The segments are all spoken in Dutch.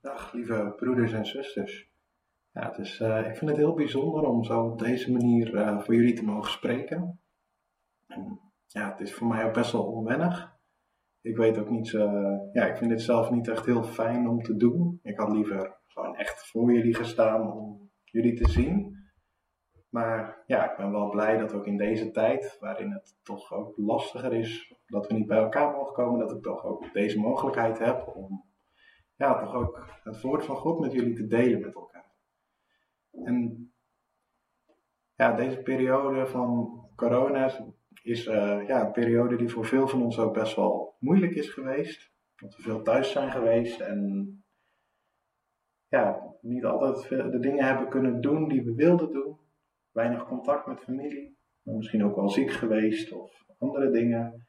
Dag lieve broeders en zusters. Ja, het is, eh, ik vind het heel bijzonder om zo op deze manier uh, voor jullie te mogen spreken. En, ja, het is voor mij ook best wel onwennig. Ik weet ook niet, uh, ja, ik vind het zelf niet echt heel fijn om te doen. Ik had liever gewoon echt voor jullie gestaan om jullie te zien. Maar ja, ik ben wel blij dat ook in deze tijd, waarin het toch ook lastiger is, dat we niet bij elkaar mogen komen, dat ik toch ook deze mogelijkheid heb om ja, toch ook het woord van God met jullie te delen met elkaar. En ja, deze periode van corona is uh, ja, een periode die voor veel van ons ook best wel moeilijk is geweest. Dat we veel thuis zijn geweest en ja, niet altijd de dingen hebben kunnen doen die we wilden doen. Weinig contact met familie, misschien ook wel ziek geweest of andere dingen.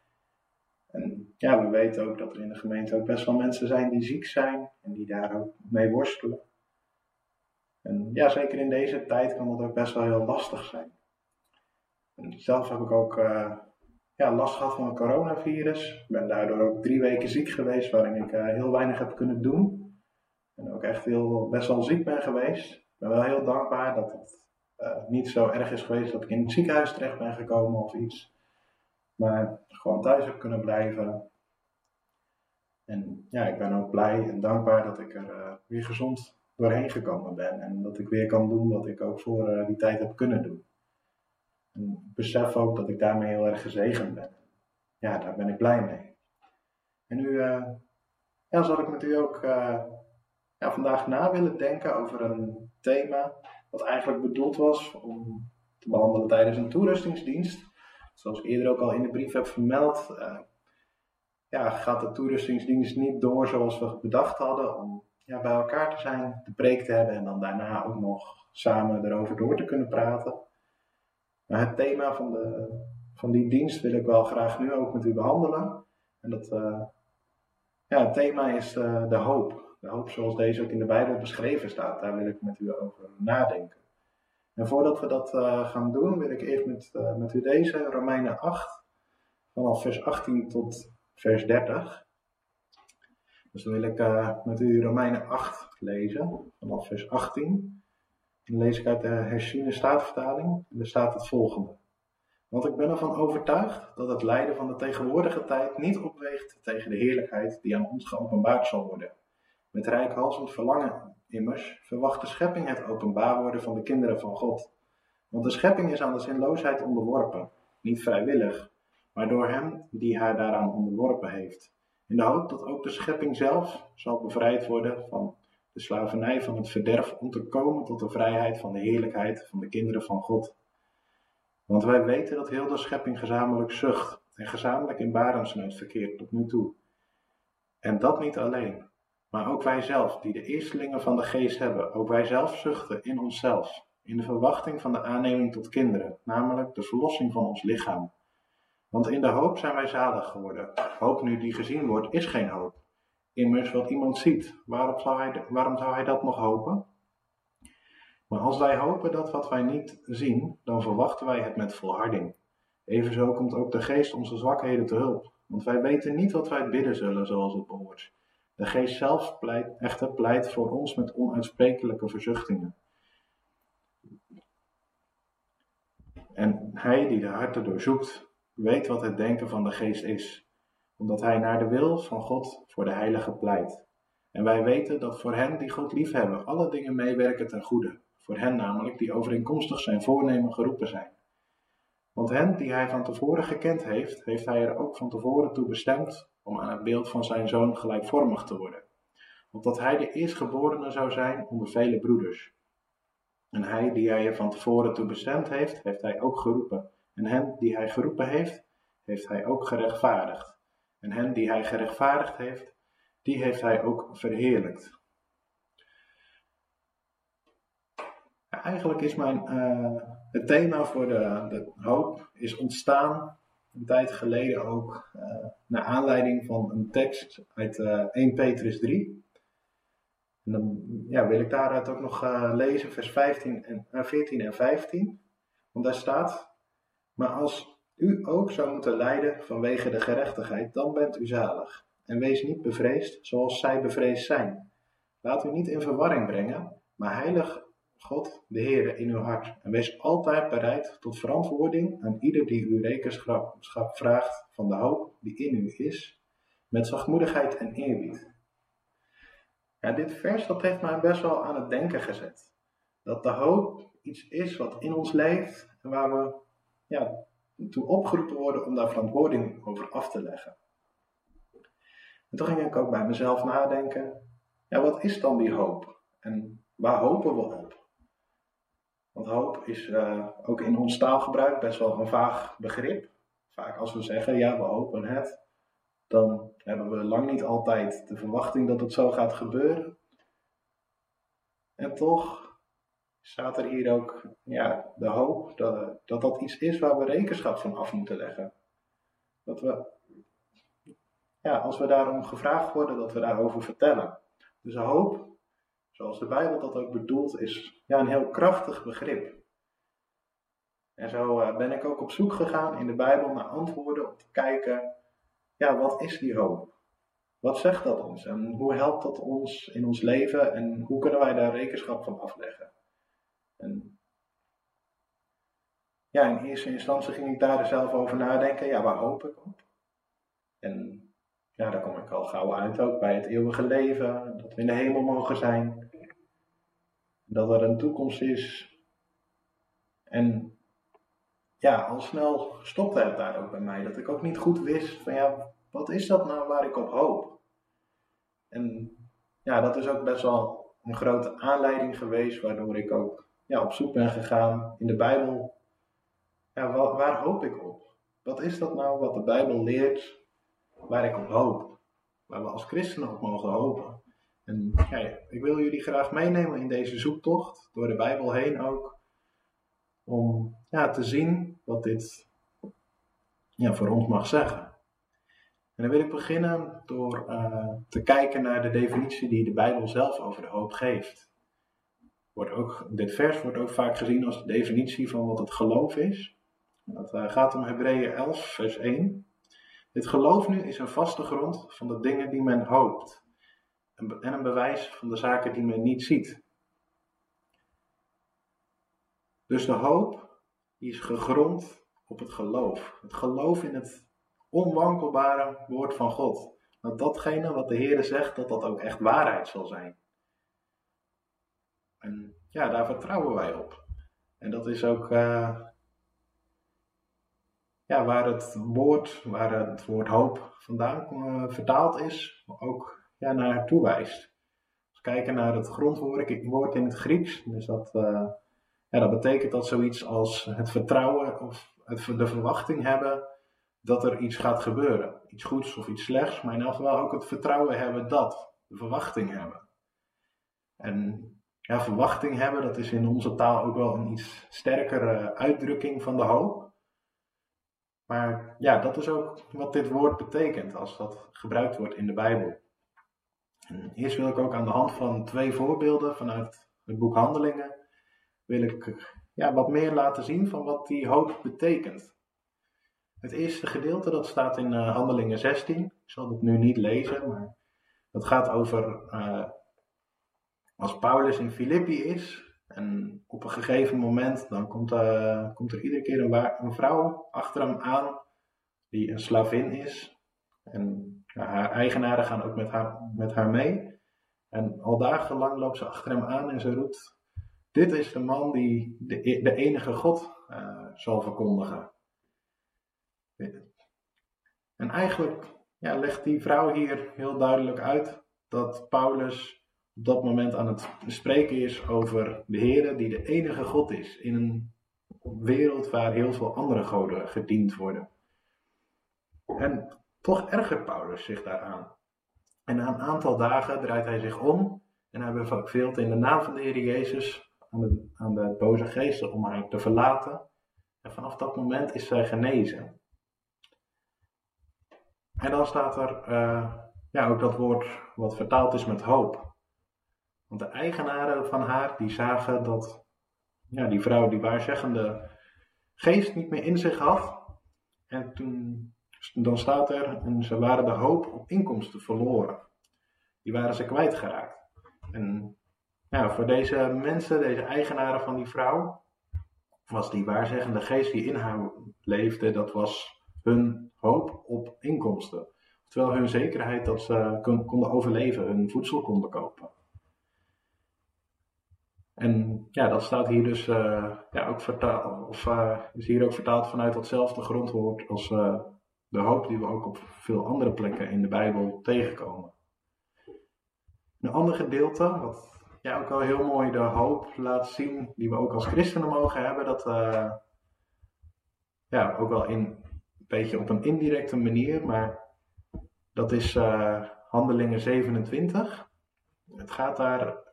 En ja, we weten ook dat er in de gemeente ook best wel mensen zijn die ziek zijn en die daar ook mee worstelen. En ja, zeker in deze tijd kan dat ook best wel heel lastig zijn. En zelf heb ik ook uh, ja, last gehad van het coronavirus. Ik ben daardoor ook drie weken ziek geweest, waarin ik uh, heel weinig heb kunnen doen. En ook echt heel, best wel ziek ben geweest. Ik ben wel heel dankbaar dat het uh, niet zo erg is geweest dat ik in het ziekenhuis terecht ben gekomen of iets. Maar gewoon thuis heb kunnen blijven. En ja, ik ben ook blij en dankbaar dat ik er uh, weer gezond doorheen gekomen ben. En dat ik weer kan doen wat ik ook voor uh, die tijd heb kunnen doen. En ik besef ook dat ik daarmee heel erg gezegend ben. Ja, daar ben ik blij mee. En nu ja, zal ik met u ook ja, vandaag na willen denken over een thema wat eigenlijk bedoeld was om te behandelen tijdens een toerustingsdienst. Zoals ik eerder ook al in de brief heb vermeld, uh, ja, gaat de toerustingsdienst niet door zoals we bedacht hadden om ja, bij elkaar te zijn, de preek te hebben en dan daarna ook nog samen erover door te kunnen praten. Maar het thema van, de, van die dienst wil ik wel graag nu ook met u behandelen. En dat uh, ja, het thema is uh, de hoop. De hoop zoals deze ook in de Bijbel beschreven staat, daar wil ik met u over nadenken. En voordat we dat uh, gaan doen, wil ik even met, uh, met u deze, Romeinen 8, vanaf vers 18 tot vers 30. Dus dan wil ik uh, met u Romeinen 8 lezen, vanaf vers 18. Dan lees ik uit de herziene staatvertaling. En er staat het volgende. Want ik ben ervan overtuigd dat het lijden van de tegenwoordige tijd niet opweegt tegen de heerlijkheid die aan ons geopenbaard zal worden. Met rijkhalsend verlangen immers verwacht de schepping het openbaar worden van de kinderen van God. Want de schepping is aan de zinloosheid onderworpen, niet vrijwillig, maar door hem die haar daaraan onderworpen heeft. In de hoop dat ook de schepping zelf zal bevrijd worden van de slavernij van het verderf om te komen tot de vrijheid van de heerlijkheid van de kinderen van God. Want wij weten dat heel de schepping gezamenlijk zucht en gezamenlijk in barensnood verkeert tot nu toe. En dat niet alleen, maar ook wij zelf, die de eerstelingen van de geest hebben, ook wij zelf zuchten in onszelf, in de verwachting van de aanneming tot kinderen, namelijk de verlossing van ons lichaam. Want in de hoop zijn wij zalig geworden. Hoop nu die gezien wordt, is geen hoop. Immers wat iemand ziet, waarom zou hij, waarom zou hij dat nog hopen? Maar als wij hopen dat wat wij niet zien, dan verwachten wij het met volharding. Evenzo komt ook de geest onze zwakheden te hulp, want wij weten niet wat wij bidden zullen zoals het behoort. De geest zelf pleit, echter pleit voor ons met onuitsprekelijke verzuchtingen. En hij die de harten doorzoekt, weet wat het denken van de geest is, omdat hij naar de wil van God voor de heilige pleit. En wij weten dat voor hen die God liefhebben, alle dingen meewerken ten goede. Voor hen namelijk die overeenkomstig zijn voornemen geroepen zijn. Want hen die hij van tevoren gekend heeft, heeft hij er ook van tevoren toe bestemd om aan het beeld van zijn zoon gelijkvormig te worden, opdat hij de eerstgeborene zou zijn onder vele broeders. En hij die hij er van tevoren toe bestemd heeft, heeft hij ook geroepen. En hen die hij geroepen heeft, heeft hij ook gerechtvaardigd. En hen die hij gerechtvaardigd heeft, die heeft hij ook verheerlijkt. Eigenlijk is mijn, uh, het thema voor de, de hoop is ontstaan een tijd geleden ook uh, naar aanleiding van een tekst uit uh, eh, 1 Petrus 3. En dan ja, wil ik daaruit ook nog uh, lezen, vers 15 en, 14 en 15. Want daar staat: Maar als u ook zou moeten lijden vanwege de gerechtigheid, dan bent u zalig. En wees niet bevreesd zoals zij bevreesd zijn. Laat u niet in verwarring brengen, maar heilig God, de Heer, in uw hart. En wees altijd bereid tot verantwoording aan ieder die u rekenschap vraagt van de hoop die in u is, met zachtmoedigheid en eerbied. Ja, dit vers dat heeft mij best wel aan het denken gezet. Dat de hoop iets is wat in ons leeft en waar we ja, toe opgeroepen worden om daar verantwoording over af te leggen. En toen ging ik ook bij mezelf nadenken, ja, wat is dan die hoop? En waar hopen we op? Want hoop is uh, ook in ons taalgebruik best wel een vaag begrip. Vaak als we zeggen, ja, we hopen het, dan hebben we lang niet altijd de verwachting dat het zo gaat gebeuren. En toch staat er hier ook ja, de hoop dat, dat dat iets is waar we rekenschap van af moeten leggen. Dat we, ja, als we daarom gevraagd worden, dat we daarover vertellen. Dus hoop, zoals de Bijbel dat ook bedoelt, is ja, een heel krachtig begrip. En zo eh, ben ik ook op zoek gegaan in de Bijbel naar antwoorden om te kijken, ja, wat is die hoop? Wat zegt dat ons en hoe helpt dat ons in ons leven en hoe kunnen wij daar rekenschap van afleggen? En ja, in eerste instantie ging ik daar zelf over nadenken, ja, waar hoop ik op? En ja, daar kom ik al gauw uit ook bij het eeuwige leven, dat we in de hemel mogen zijn, dat er een toekomst is. En ja, al snel stopte het daar ook bij mij, dat ik ook niet goed wist van ja, wat is dat nou waar ik op hoop? En ja, dat is ook best wel een grote aanleiding geweest, waardoor ik ook ja, op zoek ben gegaan in de Bijbel. Ja, waar, waar hoop ik op? Wat is dat nou wat de Bijbel leert waar ik op hoop. Waar we als christenen op mogen hopen. En ja, ik wil jullie graag meenemen in deze zoektocht, door de Bijbel heen ook, om ja, te zien wat dit ja, voor ons mag zeggen. En dan wil ik beginnen door uh, te kijken naar de definitie die de Bijbel zelf over de hoop geeft. Wordt ook, dit vers wordt ook vaak gezien als de definitie van wat het geloof is. Dat uh, gaat om Hebreeën 11, vers 1. Dit geloof nu is een vaste grond van de dingen die men hoopt en een bewijs van de zaken die men niet ziet. Dus de hoop is gegrond op het geloof. Het geloof in het onwankelbare woord van God. Dat datgene wat de Heer zegt, dat dat ook echt waarheid zal zijn. En ja, daar vertrouwen wij op. En dat is ook uh, ja, waar het woord, waar het woord hoop vandaan uh, vertaald is, ook ja, naar toewijst. Als we kijken naar het grondwoord in het Grieks, dus dat, uh, ja, dat betekent dat zoiets als het vertrouwen of het, de verwachting hebben dat er iets gaat gebeuren. Iets goeds of iets slechts, maar in elk geval ook het vertrouwen hebben dat, de verwachting hebben. En ja, verwachting hebben, dat is in onze taal ook wel een iets sterkere uitdrukking van de hoop. Maar ja, dat is ook wat dit woord betekent als dat gebruikt wordt in de Bijbel. En eerst wil ik ook aan de hand van twee voorbeelden vanuit het boek Handelingen, wil ik ja, wat meer laten zien van wat die hoop betekent. Het eerste gedeelte dat staat in uh, Handelingen 16. Ik zal het nu niet lezen, maar dat gaat over uh, als Paulus in Filippi is en op een gegeven moment dan komt, uh, komt er iedere keer een, een, vrouw achter hem aan die een slavin is. En haar eigenaren gaan ook met haar, met haar mee. En al dagenlang loopt ze achter hem aan en ze roept: Dit is de man die de, e-, de enige God uh, zal verkondigen. En eigenlijk ja, legt die vrouw hier heel duidelijk uit dat Paulus op dat moment aan het spreken is over de Heer die de enige God is in een wereld waar heel veel andere goden gediend worden. En toch ergert Paulus zich daaraan. En na een aantal dagen draait hij zich om en hij beveelt in de naam van de Heer Jezus aan de, aan de boze geesten om haar te verlaten. En vanaf dat moment is zij genezen. En dan staat er uh, ja, ook dat woord wat vertaald is met hoop. Want de eigenaren van haar, die zagen dat ja, die vrouw die waarzeggende geest niet meer in zich had. En toen, dan staat er, en ze waren de hoop op inkomsten verloren. Die waren ze kwijtgeraakt. En ja, voor deze mensen, deze eigenaren van die vrouw, was die waarzeggende geest die in haar leefde, dat was hun hoop op inkomsten. Terwijl hun zekerheid dat ze konden overleven, hun voedsel konden kopen. En ja, dat staat hier dus uh, ja, ook vertaald, of uh, is hier ook vertaald vanuit datzelfde grondwoord als uh, de hoop die we ook op veel andere plekken in de Bijbel tegenkomen. Een ander gedeelte, wat ja, ook wel heel mooi de hoop laat zien, die we ook als christenen mogen hebben, dat ja, ook wel in, een beetje op een indirecte manier, maar dat is Handelingen 27. Het gaat daar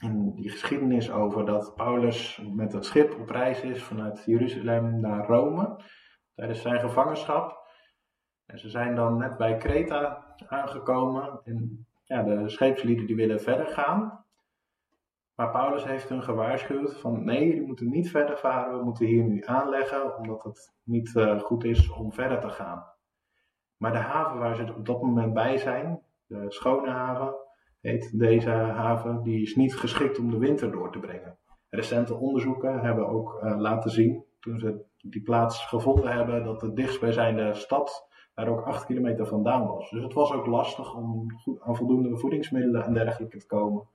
in die geschiedenis over dat Paulus met het schip op reis is vanuit Jeruzalem naar Rome tijdens zijn gevangenschap. En ze zijn dan net bij Kreta aangekomen en ja, de scheepslieden die willen verder gaan. Maar Paulus heeft hun gewaarschuwd van nee, jullie moeten niet verder varen, we moeten hier nu aanleggen omdat het niet uh, goed is om verder te gaan. Maar de haven waar ze op dat moment bij zijn, de schone haven, deze haven, die is niet geschikt om de winter door te brengen. Recente onderzoeken hebben ook uh, laten zien, toen ze die plaats gevonden hebben, dat de dichtstbijzijnde stad daar ook 8 kilometer vandaan was. Dus het was ook lastig om goed, aan voldoende voedingsmiddelen en dergelijke te komen.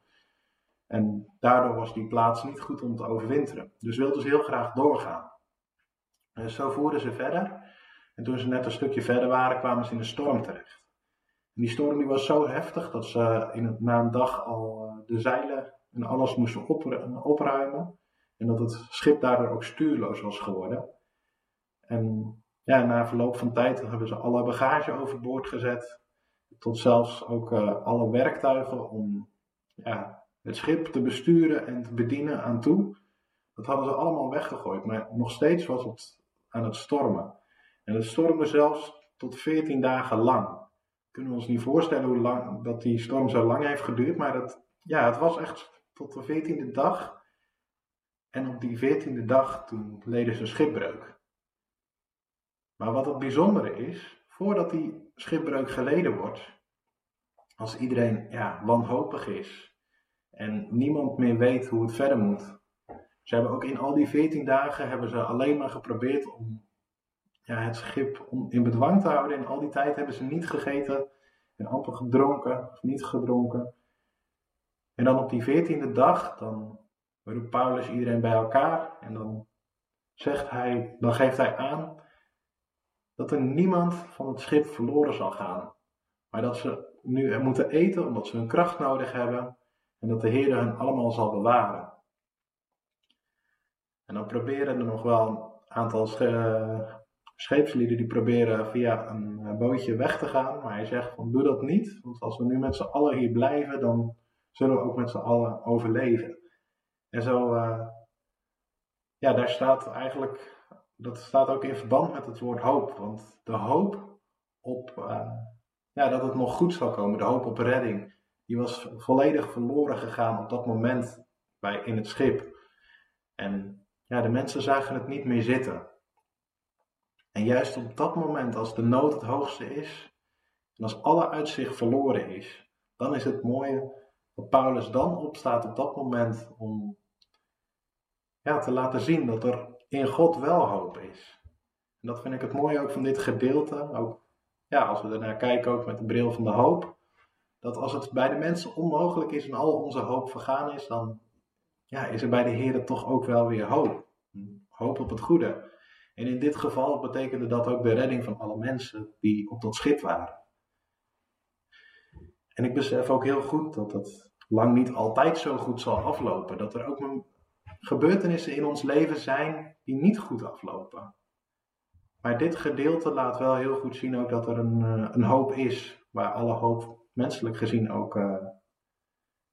En daardoor was die plaats niet goed om te overwinteren. Dus wilden ze heel graag doorgaan. En zo voerden ze verder. En toen ze net een stukje verder waren, kwamen ze in een storm terecht. Die storm die was zo heftig dat ze in na een dag al eh, de zeilen en alles moesten opruimen. En dat het schip daardoor ook stuurloos was geworden. En ja, na verloop van tijd hebben ze alle bagage overboord gezet. Tot zelfs ook uh, alle werktuigen om ja, het schip te besturen en te bedienen aan toe. Dat hadden ze allemaal weggegooid. Maar nog steeds was het aan het stormen. En het stormde zelfs tot 14 dagen lang kunnen we ons niet voorstellen hoe lang dat die storm zo lang heeft geduurd. Maar het, ja, het was echt tot de veertiende dag. En op die veertiende dag toen leden ze schipbreuk. Maar wat het bijzondere is, voordat die schipbreuk geleden wordt, als iedereen ja, wanhopig is en niemand meer weet hoe het verder moet. Ze hebben ook in al die veertien dagen hebben ze alleen maar geprobeerd om ja, het schip in bedwang te houden. En al die tijd hebben ze niet gegeten en amper gedronken of niet gedronken. En dan op die veertiende dag, dan roept Paulus iedereen bij elkaar en dan zegt hij, dan geeft hij aan dat er niemand van het schip verloren zal gaan. Maar dat ze nu moeten eten omdat ze hun kracht nodig hebben en dat de Heer hen allemaal zal bewaren. En dan proberen er nog wel een aantal scheepslieden die proberen via een eh, bootje weg te gaan. Maar hij zegt van doe dat niet, want als we nu met z'n allen hier blijven, dan zullen we ook met z'n allen overleven. En zo, uh, ja, daar staat eigenlijk, dat staat ook in verband met het woord hoop. Want de hoop op, uh, ja, dat het nog goed zal komen, de hoop op redding, die was volledig verloren gegaan op dat moment bij, in het schip. En ja, de mensen zagen het niet meer zitten. En juist op dat moment, als de nood het hoogste is, en als alle uitzicht verloren is, dan is het mooie dat Paulus dan opstaat op dat moment om ja, te laten zien dat er in God wel hoop is. En dat vind ik het mooie ook van dit gedeelte, ook ja, als we ernaar kijken ook met de bril van de hoop, dat als het bij de mensen onmogelijk is en al onze hoop vergaan is, dan ja, is er bij de Heer toch ook wel weer hoop. Hoop op het goede. En in dit geval betekende dat ook de redding van alle mensen die op dat schip waren. En ik besef ook heel goed dat het lang niet altijd zo goed zal aflopen. Dat er ook gebeurtenissen in ons leven zijn die niet goed aflopen. Maar dit gedeelte laat wel heel goed zien ook dat er een, eh, een hoop is, waar alle hoop menselijk gezien ook uh,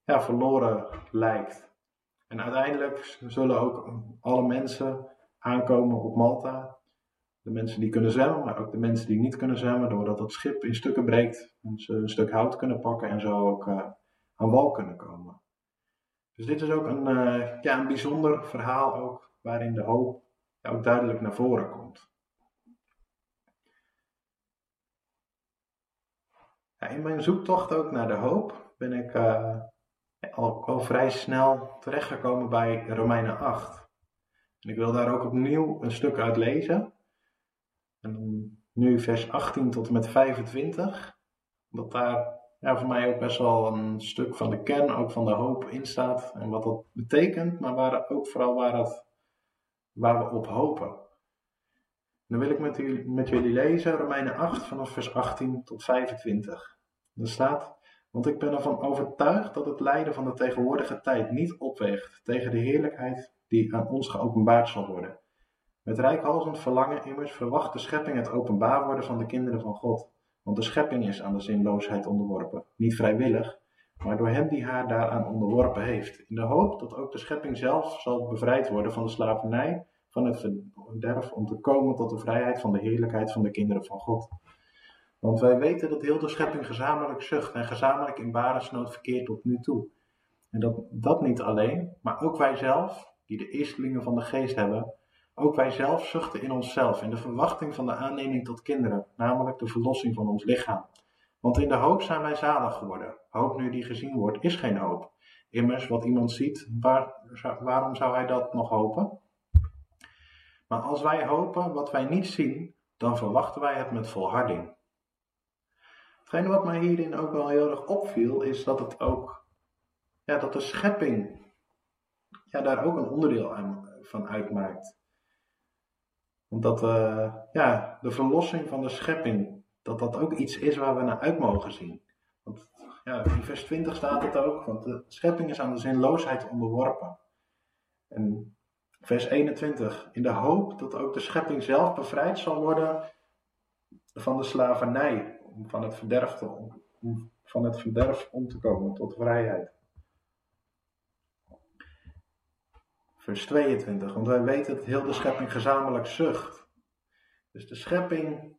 ja, verloren lijkt. En uiteindelijk zullen ook alle mensen aankomen op Malta. De mensen die kunnen zwemmen, maar ook de mensen die niet kunnen zwemmen, doordat het schip in stukken breekt. Ze een stuk hout kunnen pakken en zo ook uh, aan wal kunnen komen. Dus dit is ook een, uh, ja, een bijzonder verhaal ook, waarin de hoop ook duidelijk naar voren komt. In mijn zoektocht ook naar de hoop ben ik uh, al, al vrij snel terechtgekomen bij Romeinen 8. En ik wil daar ook opnieuw een stuk uit lezen. En nu vers 18 tot en met 25. Dat daar ja, voor mij ook best wel een stuk van de kern, ook van de hoop in staat. En wat dat betekent, maar waar, ook vooral waar, waar we op hopen. Dan wil ik met, met jullie lezen Romeinen 8 vanaf vers 18 tot 25. Er staat, want ik ben ervan overtuigd dat het lijden van de tegenwoordige tijd niet opweegt tegen de heerlijkheid die aan ons geopenbaard zal worden. Met rijkhalsend verlangen immers verwacht de schepping het openbaar worden van de kinderen van God. Want de schepping is aan de zinloosheid onderworpen, niet vrijwillig, maar door hem die haar daaraan onderworpen heeft, in de hoop dat ook de schepping zelf zal bevrijd worden van de slavernij, van het verderf, om te komen tot de vrijheid van de heerlijkheid van de kinderen van God. Want wij weten dat heel de schepping gezamenlijk zucht en gezamenlijk in baresnood verkeert tot nu toe. En dat, dat niet alleen, maar ook wij zelf, die de eerstelingen van de geest hebben, ook wij zelf zuchten in onszelf in de verwachting van de aanneming tot kinderen, namelijk de verlossing van ons lichaam. Want in de hoop zijn wij zalig geworden. Hoop nu die gezien wordt, is geen hoop. Immers, wat iemand ziet, waar, waarom zou hij dat nog hopen? Maar als wij hopen wat wij niet zien, dan verwachten wij het met volharding. Hetgene wat mij hierin ook wel heel erg opviel, is dat het ook, ja, dat de schepping ja, daar ook een onderdeel aan, van uitmaakt. Omdat uh, ja, de verlossing van de schepping, dat dat ook iets is waar we naar uit mogen zien. Want ja, in vers 20 staat het ook, want de schepping is aan de zinloosheid onderworpen. En vers 21, in de hoop dat ook de schepping zelf bevrijd zal worden van de slavernij, van het verderf, om van het verderf om te komen tot vrijheid. Vers 22. Want wij weten dat heel de schepping gezamenlijk zucht. Dus de schepping,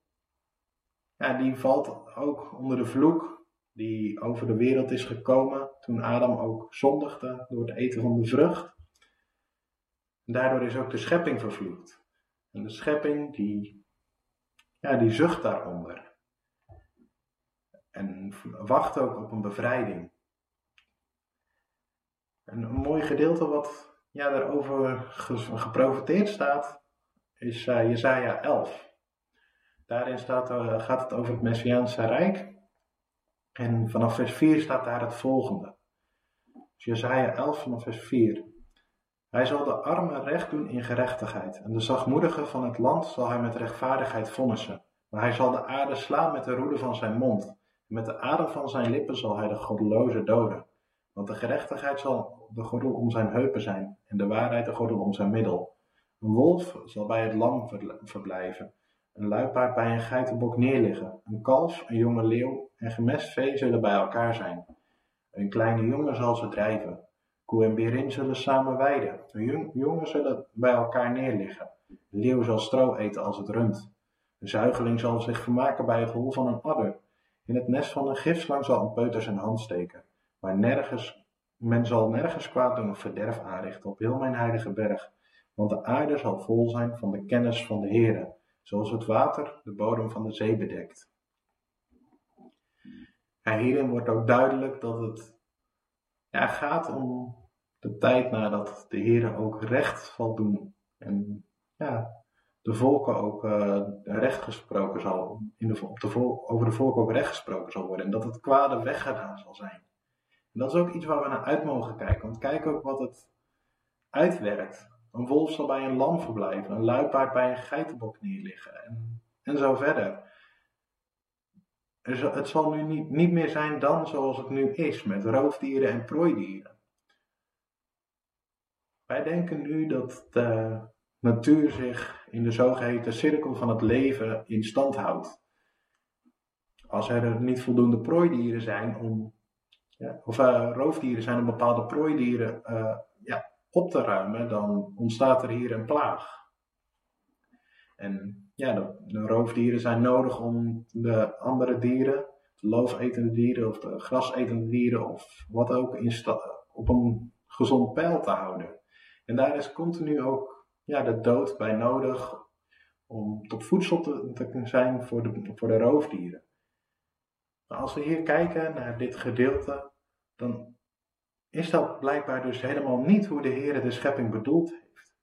ja, die valt ook onder de vloek die over de wereld is gekomen toen Adam ook zondigde door het eten van de vrucht. En daardoor is ook de schepping vervloekt. En de schepping die, ja, die zucht daaronder. En wacht ook op een bevrijding. En een mooi gedeelte wat ja, daarover geprofiteerd staat, is uh, Jezaja 11. Daarin staat, uh, gaat het over het Messiaanse Rijk. En vanaf vers 4 staat daar het volgende. Dus Jezaja 11 vanaf vers 4. Hij zal de armen recht doen in gerechtigheid. En de zachtmoedigen van het land zal hij met rechtvaardigheid vonnissen. Maar hij zal de aarde slaan met de roede van zijn mond. En met de adem van zijn lippen zal hij de goddeloze doden. Want de gerechtigheid zal de gordel om zijn heupen zijn en de waarheid de gordel om zijn middel. Een wolf zal bij het lam verblijven, een luipaard bij een geitenbok neerliggen, een kalf, een jonge leeuw en gemest vee zullen bij elkaar zijn. Een kleine jongen zal ze drijven, koe en berin zullen samen weiden, een jongen zullen bij elkaar neerliggen, een leeuw zal stro eten als het rund. Een zuigeling zal zich vermaken bij het hol van een adder, in het nest van een gifslang zal een peuter zijn hand steken. Maar nergens, men zal nergens kwaad doen of verderf aanrichten op heel mijn heilige berg, want de aarde zal vol zijn van de kennis van de Heere, zoals het water de bodem van de zee bedekt. En hierin wordt ook duidelijk dat het ja, gaat om de tijd nadat de Heere ook recht zal doen. En ja, de volken ook uh, recht gesproken zal, in de, op de over de volken ook recht gesproken zal worden. En dat het kwade weggedaan zal zijn. Dat is ook iets waar we naar uit mogen kijken. Want kijk ook wat het uitwerkt. Een wolf zal bij een lam verblijven, een luipaard bij een geitenbok neerliggen en, en zo verder. Het zal nu niet, niet meer zijn dan zoals het nu is, met roofdieren en prooidieren. Wij denken nu dat de natuur zich in de zogeheten cirkel van het leven in stand houdt. Als er niet voldoende prooidieren zijn om ja, of uh, roofdieren zijn om bepaalde prooidieren uh, ja, op te ruimen, dan ontstaat er hier een plaag. En ja, de, de, roofdieren zijn nodig om de andere dieren, de loofetende dieren of de grasetende dieren of wat ook, in op een gezond pijl te houden. En daar is continu ook ja, de dood bij nodig om tot voedsel te, te zijn voor de, voor de roofdieren. Maar als we hier kijken naar dit gedeelte, dan is dat blijkbaar dus helemaal niet hoe de Heer de schepping bedoeld heeft.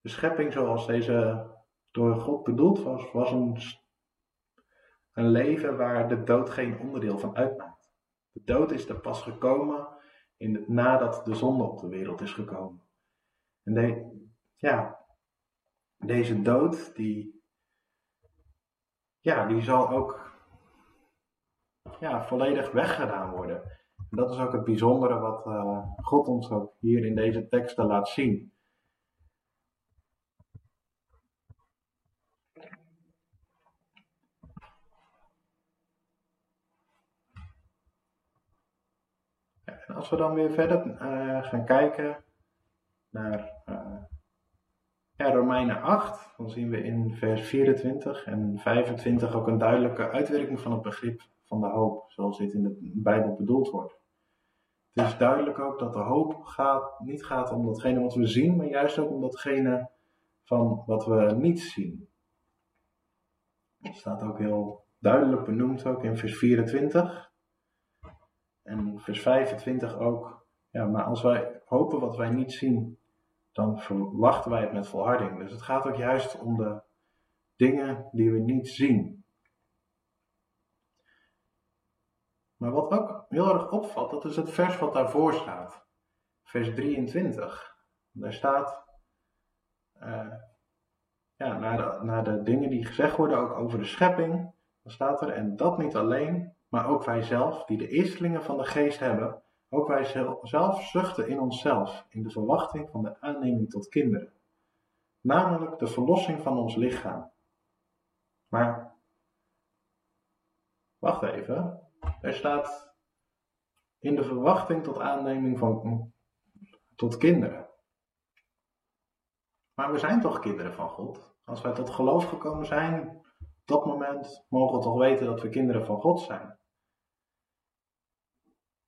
De schepping zoals deze door God bedoeld was, was een, leven waar de dood geen onderdeel van uitmaakt. De dood is er pas gekomen in nadat de zonde op de wereld is gekomen. En ja, deze dood, die, ja, die zal ook ja, volledig weggedaan worden. Dat is ook het bijzondere wat uh, God ons ook hier in deze teksten laat zien. En als we dan weer verder uh, gaan kijken naar uh, Romeinen 8, dan zien we in vers 24 en 25 ook een duidelijke uitwerking van het begrip van de hoop, zoals dit in de Bijbel bedoeld wordt. Het is duidelijk ook dat de hoop gaat, niet gaat om datgene wat we zien, maar juist ook om datgene van wat we niet zien. Dat staat ook heel duidelijk benoemd ook in vers 24. En vers 25 ook. Ja, maar als wij hopen wat wij niet zien, dan verwachten wij het met volharding. Dus het gaat ook juist om de dingen die we niet zien. Maar wat ook heel erg opvalt, dat is het vers wat daarvoor staat. Vers 23. Daar staat, uh, ja, naar de, de dingen die gezegd worden, ook over de schepping, dan staat er, en dat niet alleen, maar ook wij zelf, die de eerstelingen van de geest hebben, ook wij zelf zuchten in onszelf, in de verwachting van de aanneming tot kinderen, namelijk de verlossing van ons lichaam. Maar, wacht even, er staat in de verwachting tot aanneming van tot kinderen. Maar we zijn toch kinderen van God? Als wij tot geloof gekomen zijn, op dat moment mogen we toch weten dat we kinderen van God zijn.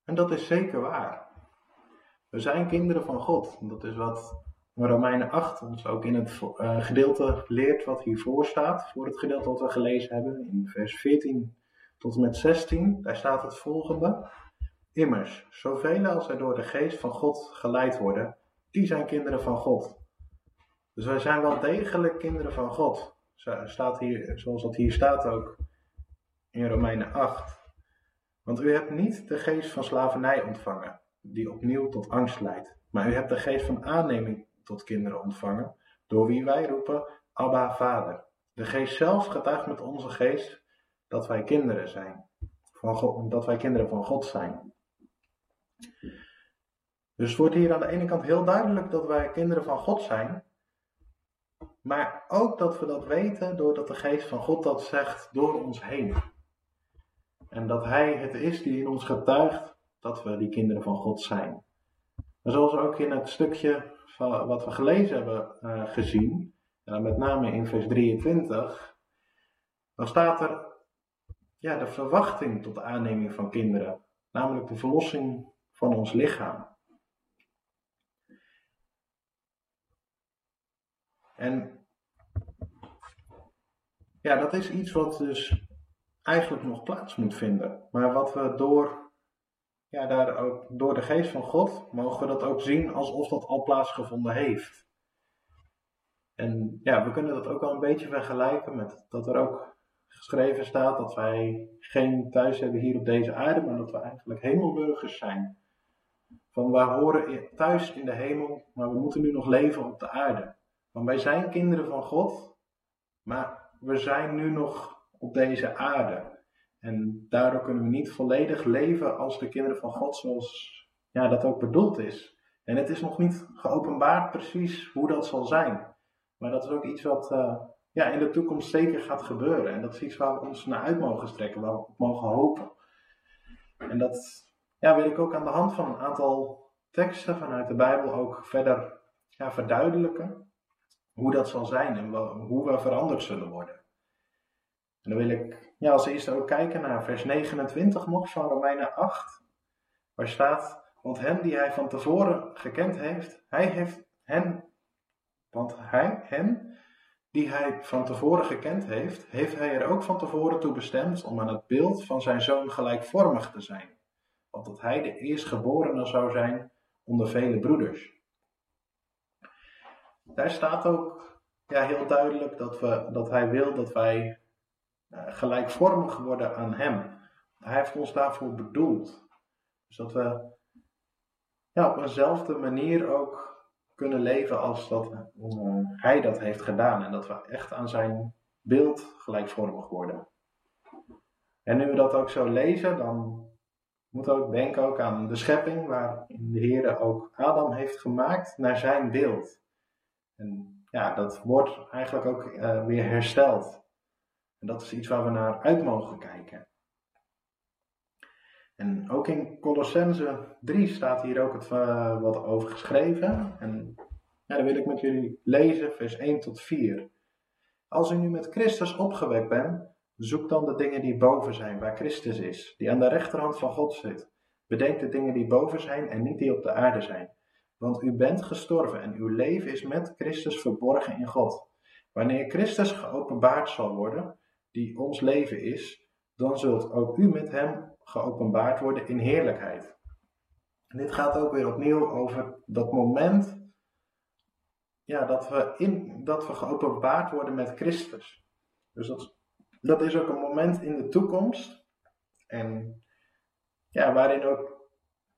En dat is zeker waar. We zijn kinderen van God. Dat is wat Romeinen 8 ons ook in het uh, gedeelte leert wat hiervoor staat. Voor het gedeelte wat we gelezen hebben in vers 14 tot en met 16. Daar staat het volgende. Immers, zoveel als er door de geest van God geleid worden, die zijn kinderen van God. Dus wij zijn wel degelijk kinderen van God. Staat hier, zoals dat hier staat ook in Romeinen 8. Want u hebt niet de geest van slavernij ontvangen, die opnieuw tot angst leidt. Maar u hebt de geest van aanneming tot kinderen ontvangen, door wie wij roepen, Abba, Vader. De geest zelf getuigt met onze geest dat wij kinderen zijn. Van God, dat wij kinderen van God zijn. Dus het wordt hier aan de ene kant heel duidelijk dat wij kinderen van God zijn. Maar ook dat we dat weten doordat de geest van God dat zegt door ons heen. En dat Hij het is die in ons getuigt dat we die kinderen van God zijn. En zoals ook in het stukje van wat we gelezen hebben uh, gezien, en met name in vers 23, dan staat er ja, de verwachting tot de aanneming van kinderen, namelijk de verlossing van ons lichaam. En ja, dat is iets wat dus eigenlijk nog plaats moet vinden. Maar wat we door, ja, daar ook, door de geest van God mogen dat ook zien alsof dat al plaatsgevonden heeft. En ja, we kunnen dat ook wel een beetje vergelijken met dat er ook geschreven staat dat wij geen thuis hebben hier op deze aarde, maar dat we eigenlijk hemelburgers zijn. Van wij horen thuis in de hemel, maar we moeten nu nog leven op de aarde. Want wij zijn kinderen van God, maar we zijn nu nog op deze aarde. En daardoor kunnen we niet volledig leven als de kinderen van God zoals ja, dat ook bedoeld is. En het is nog niet geopenbaard precies hoe dat zal zijn. Maar dat is ook iets wat uh, ja, in de toekomst zeker gaat gebeuren. En dat is iets waar we ons naar uit mogen strekken, waar we op mogen hopen. En dat ja, wil ik ook aan de hand van een aantal teksten vanuit de Bijbel ook verder ja, verduidelijken. Hoe dat zal zijn en hoe we veranderd zullen worden. En dan wil ik ja, als eerste ook kijken naar vers 29 nog van Romeinen 8. Waar staat, want hen die hij van tevoren gekend heeft, hij heeft hen, want hij, hen die hij van tevoren gekend heeft, heeft hij er ook van tevoren toe bestemd om aan het beeld van zijn zoon gelijkvormig te zijn. opdat hij de eerstgeborene zou zijn onder vele broeders. Daar staat ook ja, heel duidelijk dat, we, dat hij wil dat wij gelijkvormig worden aan hem. Hij heeft ons daarvoor bedoeld. Dus dat we ja, op eenzelfde manier ook kunnen leven als dat uh, hij dat heeft gedaan. En dat we echt aan zijn beeld gelijkvormig worden. En nu we dat ook zo lezen, dan moeten we ook denken ook aan de schepping, waarin de Heer ook Adam heeft gemaakt naar zijn beeld. En ja, dat wordt eigenlijk ook uh, weer hersteld. En dat is iets waar we naar uit mogen kijken. En ook in Colossense 3 staat hier ook het, uh, wat over geschreven. En ja, dan wil ik met jullie lezen, vers 1 tot 4. Als u nu met Christus opgewekt bent, zoek dan de dingen die boven zijn, waar Christus is, die aan de rechterhand van God zit. Bedenk de dingen die boven zijn en niet die op de aarde zijn. Want u bent gestorven en uw leven is met Christus verborgen in God. Wanneer Christus geopenbaard zal worden, die ons leven is, dan zult ook u met hem geopenbaard worden in heerlijkheid. En dit gaat ook weer opnieuw over dat moment ja, dat, we in, dat we geopenbaard worden met Christus. Dus dat, dat is ook een moment in de toekomst. En ja, waarin ook,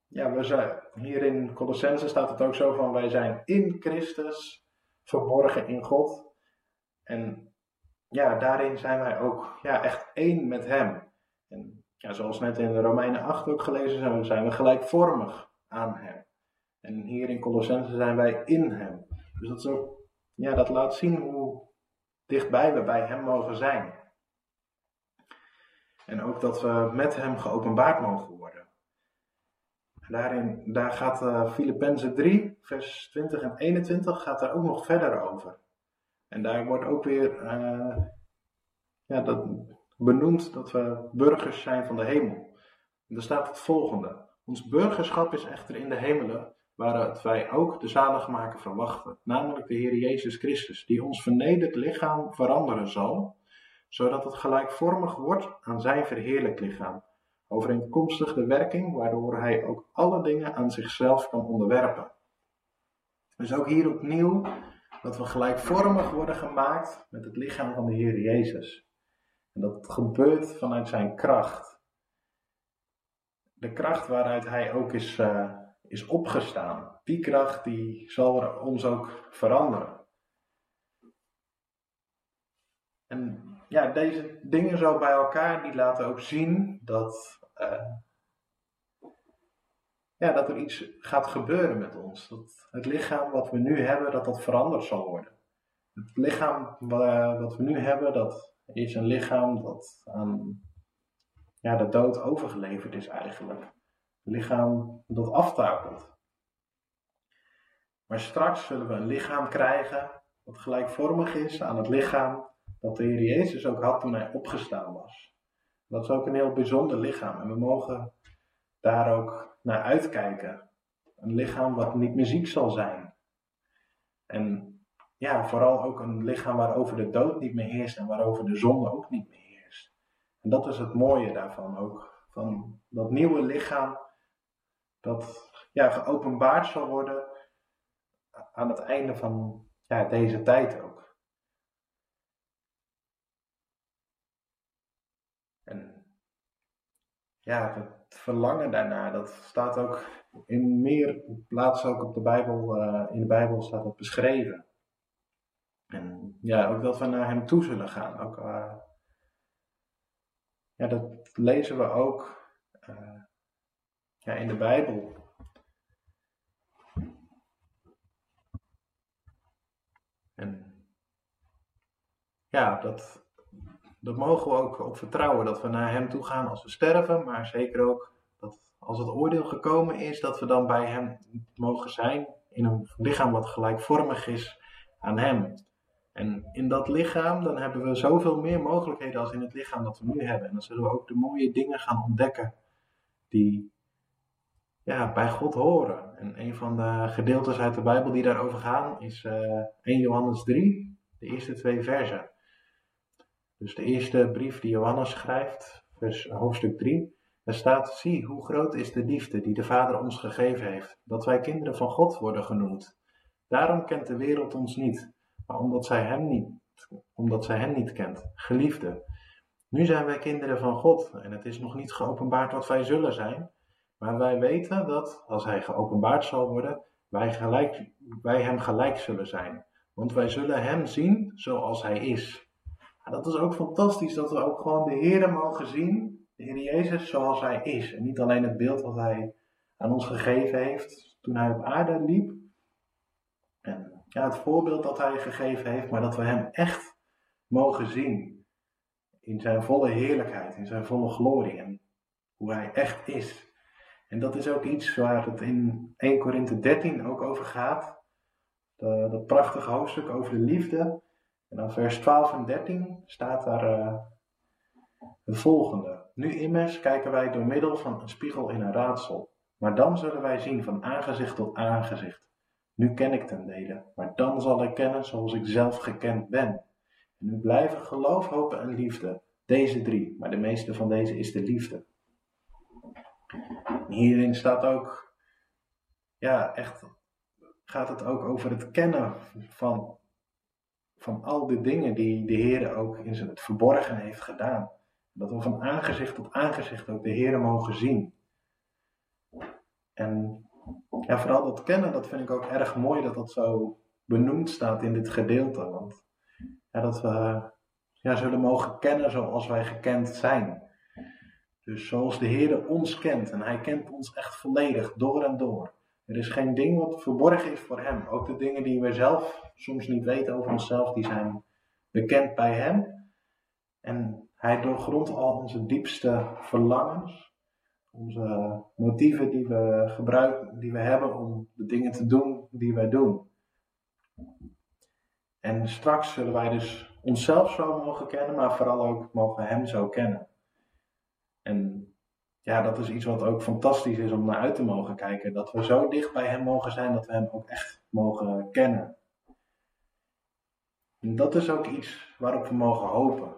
ja, we zijn, hier in Colossense staat het ook zo van, wij zijn in Christus verborgen in God. En ja, daarin zijn wij ook ja, echt één met Hem. En ja, zoals net in Romeinen 8 ook gelezen zijn, zijn we gelijkvormig aan Hem. En hier in Colossense zijn wij in Hem. Dus dat, is ja, dat laat zien hoe dichtbij we bij Hem mogen zijn. En ook dat we met Hem geopenbaard mogen worden. Daarin, daar gaat uh, Filippenzen 3, vers 20 en 21, gaat daar ook nog verder over. En daar wordt ook weer uh, ja, dat benoemd dat we burgers zijn van de hemel. En daar staat het volgende. Ons burgerschap is echter in de hemelen, waaruit wij ook de zaligmaker verwachten, namelijk de Heer Jezus Christus, die ons vernederd lichaam veranderen zal, zodat het gelijkvormig wordt aan zijn verheerlijk lichaam, overeenkomstig de werking waardoor hij ook alle dingen aan zichzelf kan onderwerpen. Dus ook hier opnieuw dat we gelijkvormig worden gemaakt met het lichaam van de Heer Jezus. En dat gebeurt vanuit zijn kracht. De kracht waaruit hij ook is, uh, is opgestaan. Die kracht die zal ons ook veranderen. En ja, deze dingen zo bij elkaar, die laten ook zien dat, uh, ja, dat er iets gaat gebeuren met ons. Dat het lichaam wat we nu hebben, dat dat veranderd zal worden. Het lichaam wat we nu hebben, dat is een lichaam dat aan ja, de dood overgeleverd is eigenlijk. Een lichaam dat aftakelt. Maar straks zullen we een lichaam krijgen dat gelijkvormig is aan het lichaam dat de Heer Jezus ook had toen hij opgestaan was. Dat is ook een heel bijzonder lichaam en we mogen daar ook naar uitkijken. Een lichaam wat niet meer ziek zal zijn. En ja, vooral ook een lichaam waarover de dood niet meer heerst en waarover de zonde ook niet meer heerst. En dat is het mooie daarvan ook. Van dat nieuwe lichaam dat ja, geopenbaard zal worden aan het einde van ja, deze tijd ook. En ja, verlangen daarna, dat staat ook in meer plaatsen ook op de Bijbel, uh, in de Bijbel staat dat beschreven. En ja, ook dat we naar hem toe zullen gaan. Ook, uh, ja, dat lezen we ook uh, ja, in de Bijbel. En ja, dat, dat mogen we ook op vertrouwen, dat we naar Hem toe gaan als we sterven, maar zeker ook dat als het oordeel gekomen is, dat we dan bij Hem mogen zijn in een lichaam wat gelijkvormig is aan Hem. En in dat lichaam, dan hebben we zoveel meer mogelijkheden als in het lichaam dat we nu hebben. En dan zullen we ook de mooie dingen gaan ontdekken die ja, bij God horen. En een van de gedeeltes uit de Bijbel die daarover gaan is uh, eh, 1 Johannes 3, de eerste twee versen. Dus de eerste brief die Johannes schrijft, vers, hoofdstuk 3, Er staat, zie hoe groot is de liefde die de Vader ons gegeven heeft, dat wij kinderen van God worden genoemd. Daarom kent de wereld ons niet, maar omdat zij hem niet, omdat zij hem niet kent. Geliefde, nu zijn wij kinderen van God en het is nog niet geopenbaard wat wij zullen zijn, maar wij weten dat, als hij geopenbaard zal worden, wij, gelijk, wij hem gelijk zullen zijn. Want wij zullen hem zien zoals hij is. Dat is ook fantastisch dat we ook gewoon de Heer mogen zien, de Heer Jezus zoals hij is. En niet alleen het beeld wat hij aan ons gegeven heeft toen hij op aarde liep. En ja, het voorbeeld dat hij gegeven heeft, maar dat we hem echt mogen zien. In zijn volle heerlijkheid, in zijn volle glorie en hoe hij echt is. En dat is ook iets waar het in 1 Korinthe 13 ook over gaat. Dat prachtige hoofdstuk over de liefde. En dan vers 12 en 13 staat daar uh, het volgende. Nu immers kijken wij door middel van een spiegel in een raadsel. Maar dan zullen wij zien van aangezicht tot aangezicht. Nu ken ik ten dele, maar dan zal ik kennen zoals ik zelf gekend ben. En nu blijven geloof, hoop en liefde. Deze drie, maar de meeste van deze is de liefde. Hierin staat ook, ja, echt gaat het ook over het kennen van, van al die dingen die de Heer ook in zijn het verborgen heeft gedaan. Dat we van aangezicht tot aangezicht ook de Heer mogen zien. En ja, vooral dat kennen, dat vind ik ook erg mooi dat dat zo benoemd staat in dit gedeelte. Want ja, dat we ja, zullen mogen kennen zoals wij gekend zijn. Dus zoals de Heer ons kent. En Hij kent ons echt volledig, door en door. Er is geen ding wat verborgen is voor Hem. Ook de dingen die we zelf soms niet weten over onszelf, die zijn bekend bij Hem. En Hij doorgrondt al onze diepste verlangens. Onze motieven die we gebruiken, die we hebben om de dingen te doen die wij doen. En straks zullen wij dus onszelf zo mogen kennen, maar vooral ook mogen Hem zo kennen. En ja, dat is iets wat ook fantastisch is om naar uit te mogen kijken. Dat we zo dicht bij Hem mogen zijn dat we Hem ook echt mogen kennen. En dat is ook iets waarop we mogen hopen.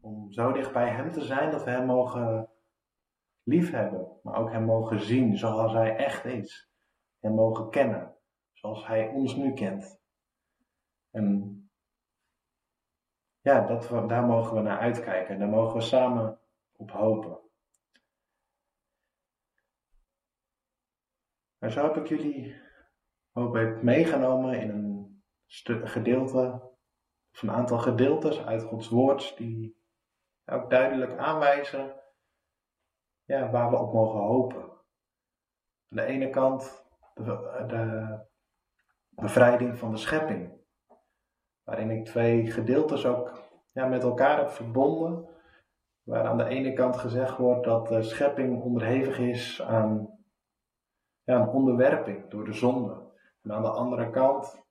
Om zo dicht bij Hem te zijn dat we Hem mogen liefhebben, maar ook Hem mogen zien zoals Hij echt is. Hem mogen kennen zoals Hij ons nu kent. En ja, dat, daar mogen we naar uitkijken. Daar mogen we samen op hopen. En zo heb ik jullie hoop ik meegenomen in een gedeelte, of een aantal gedeeltes uit Gods woord, die ook duidelijk aanwijzen ja, waar we op mogen hopen. Aan de ene kant de, de bevrijding van de schepping, waarin ik twee gedeeltes ook ja, met elkaar heb verbonden waar aan de ene kant gezegd wordt dat de schepping onderhevig is aan, ja, een onderwerping door de zonde. En aan de andere kant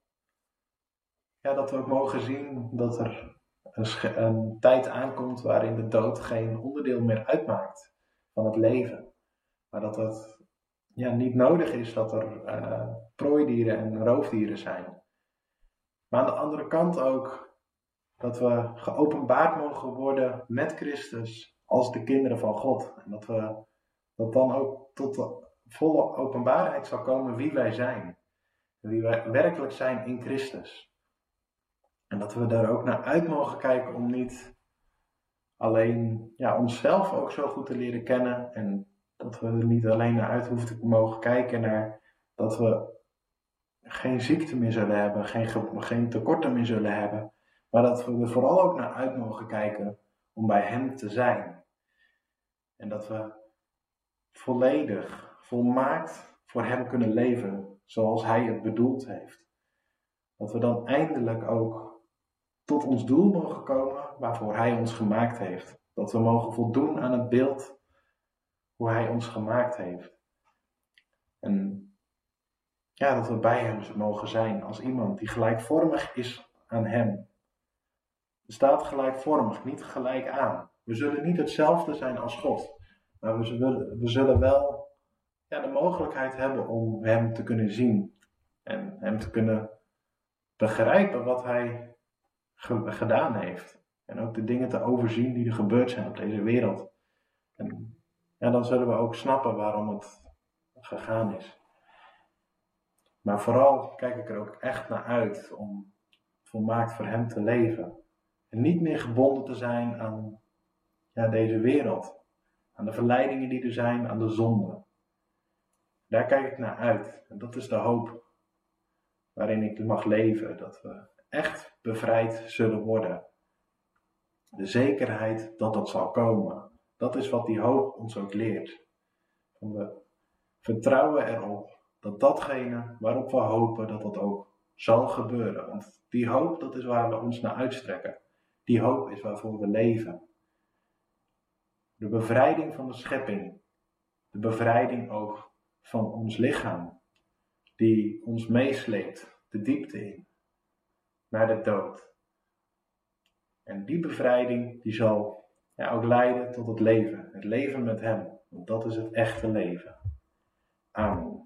ja, dat we ook mogen zien dat er een, tijd aankomt waarin de dood geen onderdeel meer uitmaakt van het leven. Maar dat het ja, niet nodig is dat er uh, prooidieren en roofdieren zijn. Maar aan de andere kant ook dat we geopenbaard mogen worden met Christus als de kinderen van God. En dat we dat dan ook tot volle openbaarheid zal komen wie wij zijn. Wie wij werkelijk zijn in Christus. En dat we daar ook naar uit mogen kijken om niet alleen ja, onszelf ook zo goed te leren kennen. En dat we er niet alleen naar uit hoeven te mogen kijken naar dat we geen ziekte meer zullen hebben, geen, geen tekorten meer zullen hebben. Maar dat we er vooral ook naar uit mogen kijken om bij Hem te zijn. En dat we volledig, volmaakt voor Hem kunnen leven zoals Hij het bedoeld heeft. Dat we dan eindelijk ook tot ons doel mogen komen waarvoor Hij ons gemaakt heeft. Dat we mogen voldoen aan het beeld hoe Hij ons gemaakt heeft. En ja, dat we bij Hem mogen zijn als iemand die gelijkvormig is aan Hem staat gelijkvormig, niet gelijk aan. We zullen niet hetzelfde zijn als God, maar we zullen, we zullen wel ja, de mogelijkheid hebben om Hem te kunnen zien en Hem te kunnen begrijpen wat Hij gedaan heeft. En ook de dingen te overzien die er gebeurd zijn op deze wereld. En ja, dan zullen we ook snappen waarom het gegaan is. Maar vooral kijk ik er ook echt naar uit om volmaakt voor Hem te leven. En niet meer gebonden te zijn aan ja, deze wereld. Aan de verleidingen die er zijn, aan de zonde. Daar kijk ik naar uit. En dat is de hoop waarin ik mag leven. Dat we echt bevrijd zullen worden. De zekerheid dat dat zal komen. Dat is wat die hoop ons ook leert. We vertrouwen erop dat datgene waarop we hopen, dat dat ook zal gebeuren. Want die hoop, dat is waar we ons naar uitstrekken. Die hoop is waarvoor we leven. De bevrijding van de schepping. De bevrijding ook van ons lichaam. Die ons meesleept de diepte in. Naar de dood. En die bevrijding die zal ja, ook leiden tot het leven. Het leven met Hem. Want dat is het echte leven. Amen.